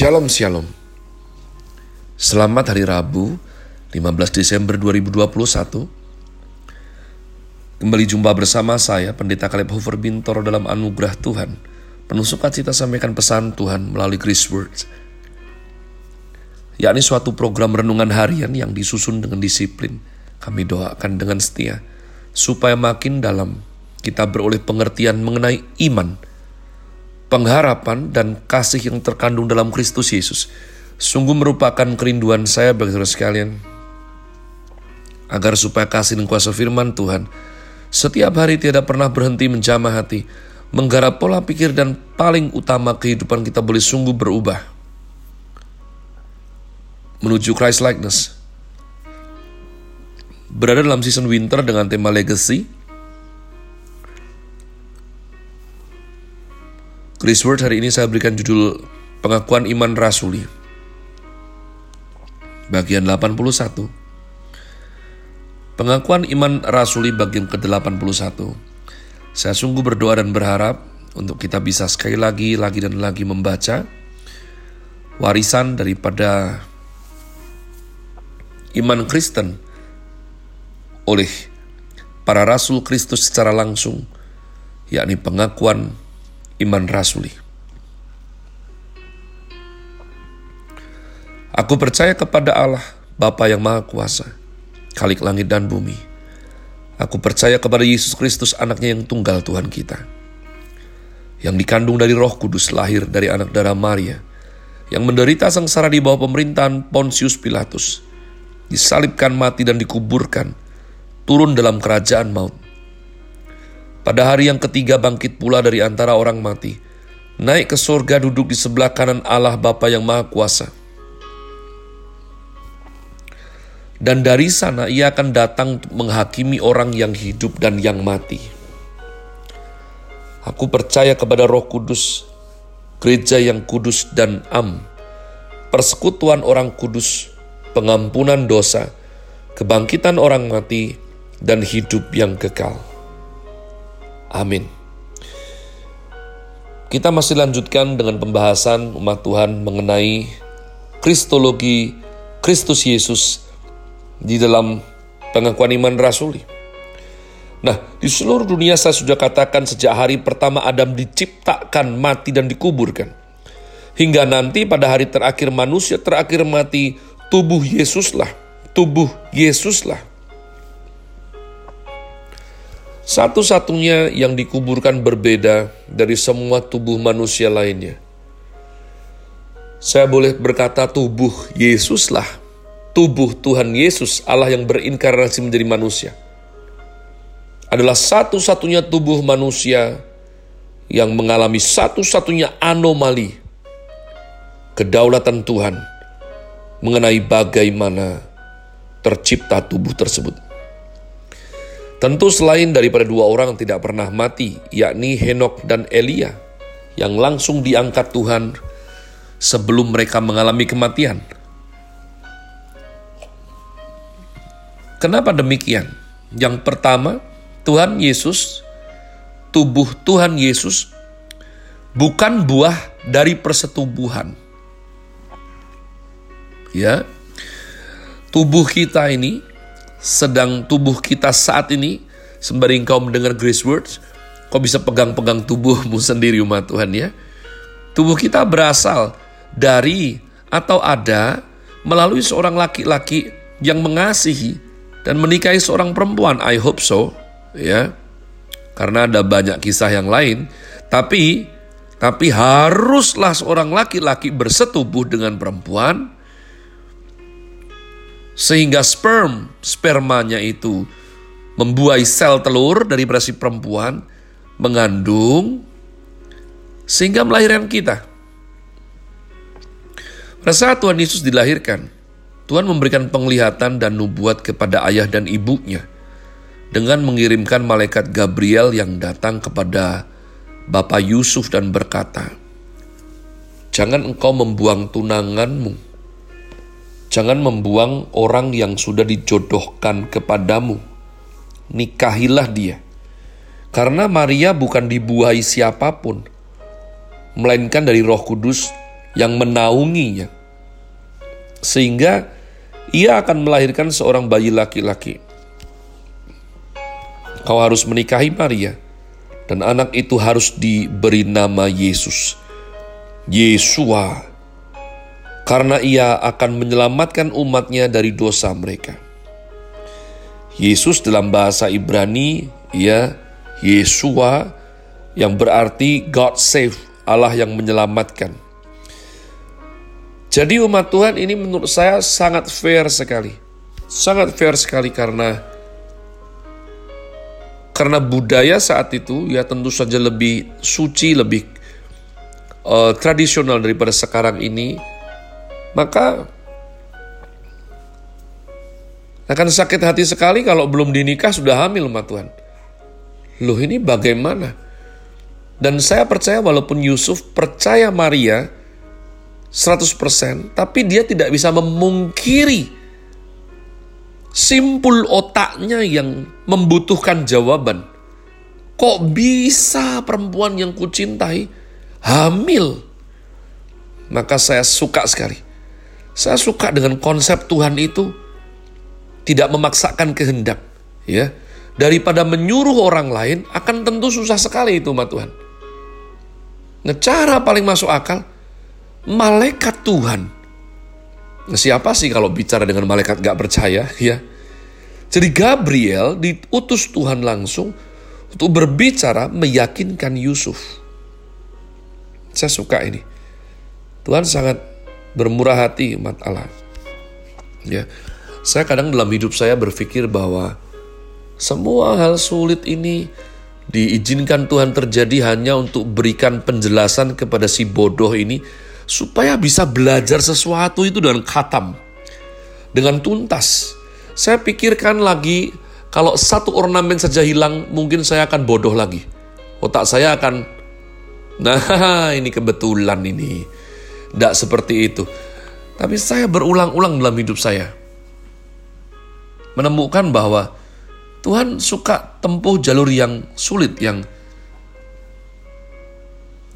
Shalom Shalom. Selamat hari Rabu 15 Desember 2021 Kembali jumpa bersama saya Pendeta Kaleb Hofer Bintor dalam anugerah Tuhan. Penuh sukacita sampaikan pesan Tuhan melalui Chris Words. Yakni suatu program renungan harian yang disusun dengan disiplin. Kami doakan dengan setia supaya makin dalam kita beroleh pengertian mengenai iman pengharapan dan kasih yang terkandung dalam Kristus Yesus sungguh merupakan kerinduan saya bagi saudara sekalian agar supaya kasih dan kuasa firman Tuhan setiap hari tidak pernah berhenti menjamah hati, menggarap pola pikir dan paling utama kehidupan kita boleh sungguh berubah menuju Christ likeness. Berada dalam season winter dengan tema legacy, Chris Word hari ini saya berikan judul Pengakuan Iman Rasuli. Bagian 81. Pengakuan Iman Rasuli bagian ke-81. Saya sungguh berdoa dan berharap untuk kita bisa sekali lagi, lagi dan lagi membaca warisan daripada iman Kristen oleh para rasul Kristus secara langsung, yakni pengakuan iman rasuli. Aku percaya kepada Allah, Bapa yang Maha Kuasa, Khalik langit dan bumi. Aku percaya kepada Yesus Kristus, anaknya yang tunggal Tuhan kita. Yang dikandung dari roh kudus, lahir dari anak darah Maria, yang menderita sengsara di bawah pemerintahan Pontius Pilatus, disalibkan mati dan dikuburkan, turun dalam kerajaan maut, pada hari yang ketiga bangkit pula dari antara orang mati, naik ke surga duduk di sebelah kanan Allah Bapa yang Maha Kuasa. Dan dari sana ia akan datang menghakimi orang yang hidup dan yang mati. Aku percaya kepada Roh Kudus, gereja yang kudus dan am, persekutuan orang kudus, pengampunan dosa, kebangkitan orang mati, dan hidup yang kekal. Amin. Kita masih lanjutkan dengan pembahasan umat Tuhan mengenai kristologi Kristus Yesus di dalam pengakuan iman rasuli. Nah, di seluruh dunia saya sudah katakan sejak hari pertama Adam diciptakan, mati dan dikuburkan. Hingga nanti pada hari terakhir manusia terakhir mati, tubuh Yesuslah, tubuh Yesuslah satu-satunya yang dikuburkan berbeda dari semua tubuh manusia lainnya. Saya boleh berkata tubuh Yesuslah, tubuh Tuhan Yesus, Allah yang berinkarnasi menjadi manusia. Adalah satu-satunya tubuh manusia yang mengalami satu-satunya anomali kedaulatan Tuhan mengenai bagaimana tercipta tubuh tersebut. Tentu selain daripada dua orang yang tidak pernah mati, yakni Henok dan Elia, yang langsung diangkat Tuhan sebelum mereka mengalami kematian. Kenapa demikian? Yang pertama, Tuhan Yesus, tubuh Tuhan Yesus bukan buah dari persetubuhan. Ya. Tubuh kita ini sedang tubuh kita saat ini, sembari engkau mendengar grace words, kau bisa pegang-pegang tubuhmu sendiri umat Tuhan ya. Tubuh kita berasal dari atau ada melalui seorang laki-laki yang mengasihi dan menikahi seorang perempuan. I hope so, ya. Karena ada banyak kisah yang lain, tapi tapi haruslah seorang laki-laki bersetubuh dengan perempuan sehingga sperm, spermanya itu membuai sel telur dari berasi perempuan, mengandung, sehingga melahirkan kita. Pada saat Tuhan Yesus dilahirkan, Tuhan memberikan penglihatan dan nubuat kepada ayah dan ibunya dengan mengirimkan malaikat Gabriel yang datang kepada Bapak Yusuf dan berkata, Jangan engkau membuang tunanganmu, Jangan membuang orang yang sudah dijodohkan kepadamu. Nikahilah dia. Karena Maria bukan dibuahi siapa pun, melainkan dari roh kudus yang menaunginya. Sehingga ia akan melahirkan seorang bayi laki-laki. Kau harus menikahi Maria, dan anak itu harus diberi nama Yesus. Yesua, karena ia akan menyelamatkan umatnya dari dosa mereka. Yesus dalam bahasa Ibrani, ya, Yesua, yang berarti God save, Allah yang menyelamatkan. Jadi umat Tuhan ini menurut saya sangat fair sekali. Sangat fair sekali karena karena budaya saat itu ya tentu saja lebih suci, lebih uh, tradisional daripada sekarang ini, maka akan sakit hati sekali kalau belum dinikah sudah hamil umat Tuhan. Loh ini bagaimana? Dan saya percaya walaupun Yusuf percaya Maria, 100%, tapi dia tidak bisa memungkiri simpul otaknya yang membutuhkan jawaban. Kok bisa perempuan yang kucintai hamil? Maka saya suka sekali. Saya suka dengan konsep Tuhan itu tidak memaksakan kehendak, ya. Daripada menyuruh orang lain akan tentu susah sekali itu, umat Tuhan. Nah, cara paling masuk akal malaikat Tuhan. Siapa sih kalau bicara dengan malaikat gak percaya? Ya. Jadi Gabriel diutus Tuhan langsung untuk berbicara meyakinkan Yusuf. Saya suka ini. Tuhan sangat bermurah hati umat Allah. Ya. Saya kadang dalam hidup saya berpikir bahwa semua hal sulit ini diizinkan Tuhan terjadi hanya untuk berikan penjelasan kepada si bodoh ini supaya bisa belajar sesuatu itu dengan khatam, dengan tuntas. Saya pikirkan lagi, kalau satu ornamen saja hilang, mungkin saya akan bodoh lagi. Otak saya akan, nah ini kebetulan ini. Tidak seperti itu. Tapi saya berulang-ulang dalam hidup saya. Menemukan bahwa Tuhan suka tempuh jalur yang sulit, yang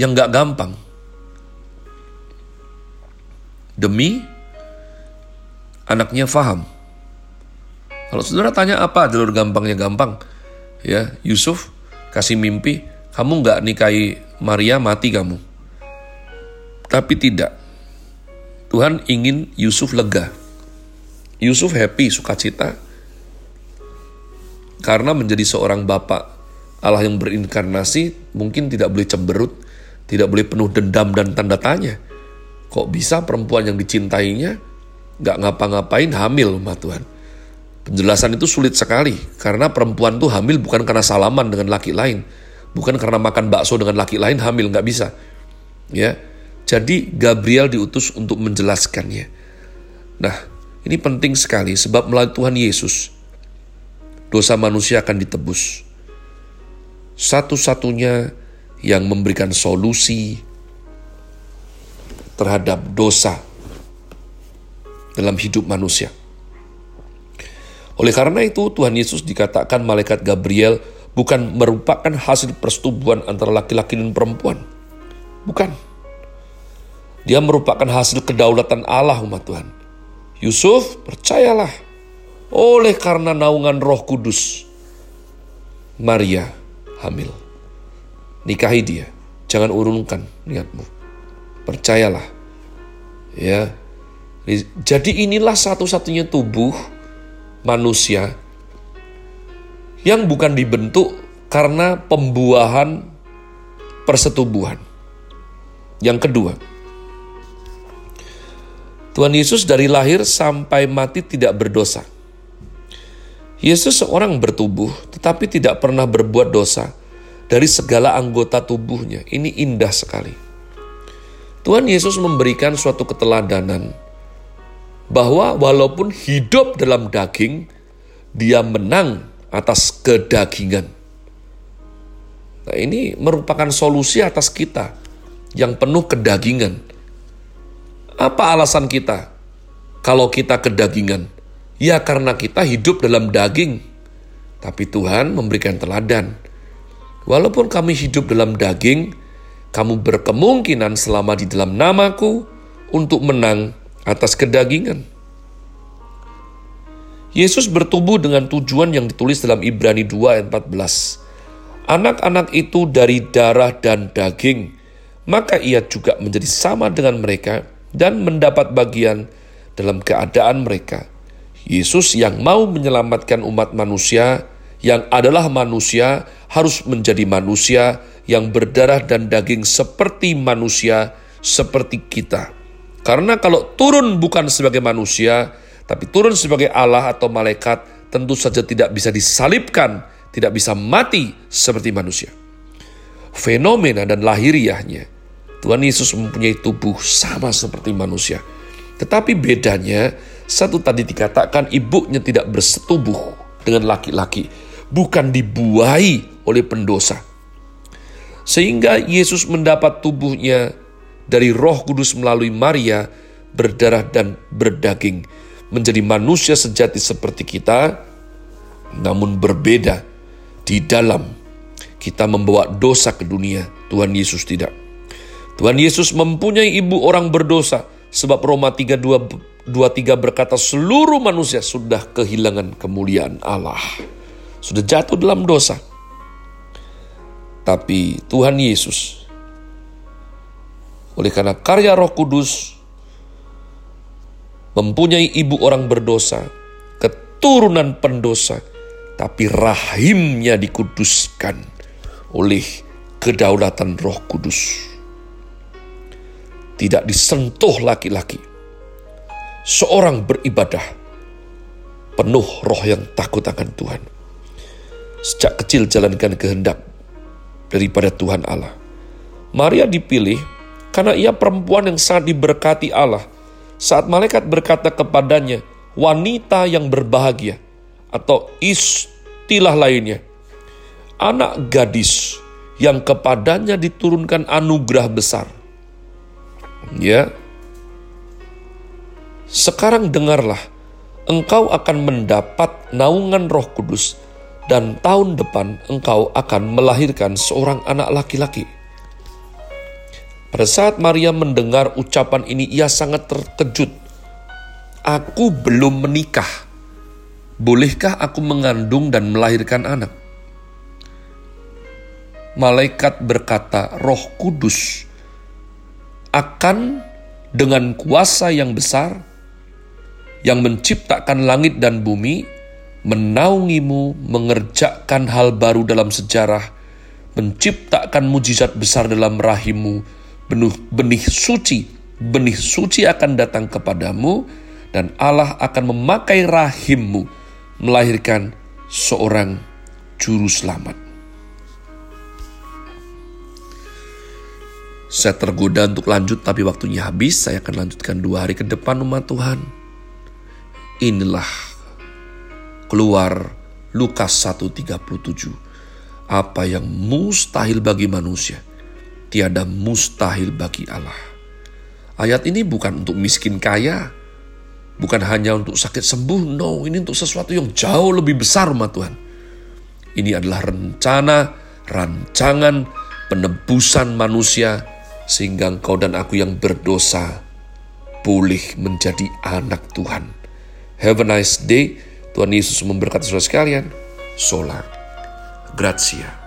yang gak gampang demi anaknya faham. Kalau saudara tanya apa jalur gampangnya gampang, ya Yusuf kasih mimpi, kamu nggak nikahi Maria mati kamu. Tapi tidak. Tuhan ingin Yusuf lega. Yusuf happy, sukacita. Karena menjadi seorang bapak Allah yang berinkarnasi mungkin tidak boleh cemberut, tidak boleh penuh dendam dan tanda tanya. Kok bisa perempuan yang dicintainya gak ngapa-ngapain hamil umat Tuhan? Penjelasan itu sulit sekali karena perempuan tuh hamil bukan karena salaman dengan laki lain, bukan karena makan bakso dengan laki lain hamil nggak bisa. Ya, jadi Gabriel diutus untuk menjelaskannya. Nah, ini penting sekali sebab melalui Tuhan Yesus dosa manusia akan ditebus. Satu-satunya yang memberikan solusi terhadap dosa dalam hidup manusia. Oleh karena itu, Tuhan Yesus dikatakan malaikat Gabriel bukan merupakan hasil persetubuhan antara laki-laki dan perempuan. Bukan. Dia merupakan hasil kedaulatan Allah umat Tuhan. Yusuf, percayalah, oleh karena naungan roh kudus, Maria hamil. Nikahi dia, jangan urunkan niatmu. Percayalah. Ya. Jadi inilah satu-satunya tubuh manusia yang bukan dibentuk karena pembuahan persetubuhan. Yang kedua, Tuhan Yesus dari lahir sampai mati tidak berdosa. Yesus seorang bertubuh tetapi tidak pernah berbuat dosa dari segala anggota tubuhnya. Ini indah sekali. Tuhan Yesus memberikan suatu keteladanan bahwa walaupun hidup dalam daging, dia menang atas kedagingan. Nah, ini merupakan solusi atas kita yang penuh kedagingan. Apa alasan kita kalau kita kedagingan? Ya karena kita hidup dalam daging. Tapi Tuhan memberikan teladan. Walaupun kami hidup dalam daging, kamu berkemungkinan selama di dalam namaku untuk menang atas kedagingan. Yesus bertubuh dengan tujuan yang ditulis dalam Ibrani 2 ayat 14. Anak-anak itu dari darah dan daging, maka ia juga menjadi sama dengan mereka dan mendapat bagian dalam keadaan mereka. Yesus yang mau menyelamatkan umat manusia, yang adalah manusia, harus menjadi manusia yang berdarah dan daging seperti manusia, seperti kita. Karena kalau turun bukan sebagai manusia, tapi turun sebagai Allah atau malaikat, tentu saja tidak bisa disalibkan, tidak bisa mati seperti manusia. Fenomena dan lahiriahnya, Tuhan Yesus mempunyai tubuh sama seperti manusia. Tetapi bedanya, satu tadi dikatakan ibunya tidak bersetubuh dengan laki-laki, bukan dibuahi oleh pendosa. Sehingga Yesus mendapat tubuhnya dari Roh Kudus melalui Maria berdarah dan berdaging menjadi manusia sejati seperti kita, namun berbeda di dalam kita membawa dosa ke dunia. Tuhan Yesus tidak. Tuhan Yesus mempunyai ibu orang berdosa, sebab Roma 3, 23 berkata seluruh manusia sudah kehilangan kemuliaan Allah. Sudah jatuh dalam dosa. Tapi Tuhan Yesus oleh karena karya Roh Kudus mempunyai ibu orang berdosa, keturunan pendosa, tapi rahimnya dikuduskan oleh kedaulatan Roh Kudus. Tidak disentuh laki-laki. Seorang beribadah penuh roh yang takut akan Tuhan. Sejak kecil jalankan kehendak daripada Tuhan Allah. Maria dipilih karena ia perempuan yang sangat diberkati Allah. Saat malaikat berkata kepadanya, wanita yang berbahagia, atau istilah lainnya, anak gadis yang kepadanya diturunkan anugerah besar. Ya, sekarang dengarlah, engkau akan mendapat naungan Roh Kudus, dan tahun depan engkau akan melahirkan seorang anak laki-laki. Pada saat Maria mendengar ucapan ini, ia sangat terkejut. Aku belum menikah. Bolehkah aku mengandung dan melahirkan anak? Malaikat berkata, "Roh Kudus akan dengan kuasa yang besar yang menciptakan langit dan bumi, menaungimu mengerjakan hal baru dalam sejarah, menciptakan mujizat besar dalam rahimmu, benih, benih suci, benih suci akan datang kepadamu, dan Allah akan memakai rahimmu melahirkan seorang juru selamat. Saya tergoda untuk lanjut tapi waktunya habis. Saya akan lanjutkan dua hari ke depan umat Tuhan. Inilah keluar Lukas 1.37. Apa yang mustahil bagi manusia tiada mustahil bagi Allah. Ayat ini bukan untuk miskin kaya, bukan hanya untuk sakit sembuh, no, ini untuk sesuatu yang jauh lebih besar, umat Tuhan. Ini adalah rencana, rancangan, penebusan manusia, sehingga engkau dan aku yang berdosa boleh menjadi anak Tuhan. Have a nice day. Tuhan Yesus memberkati saudara sekalian. Sola. Grazie.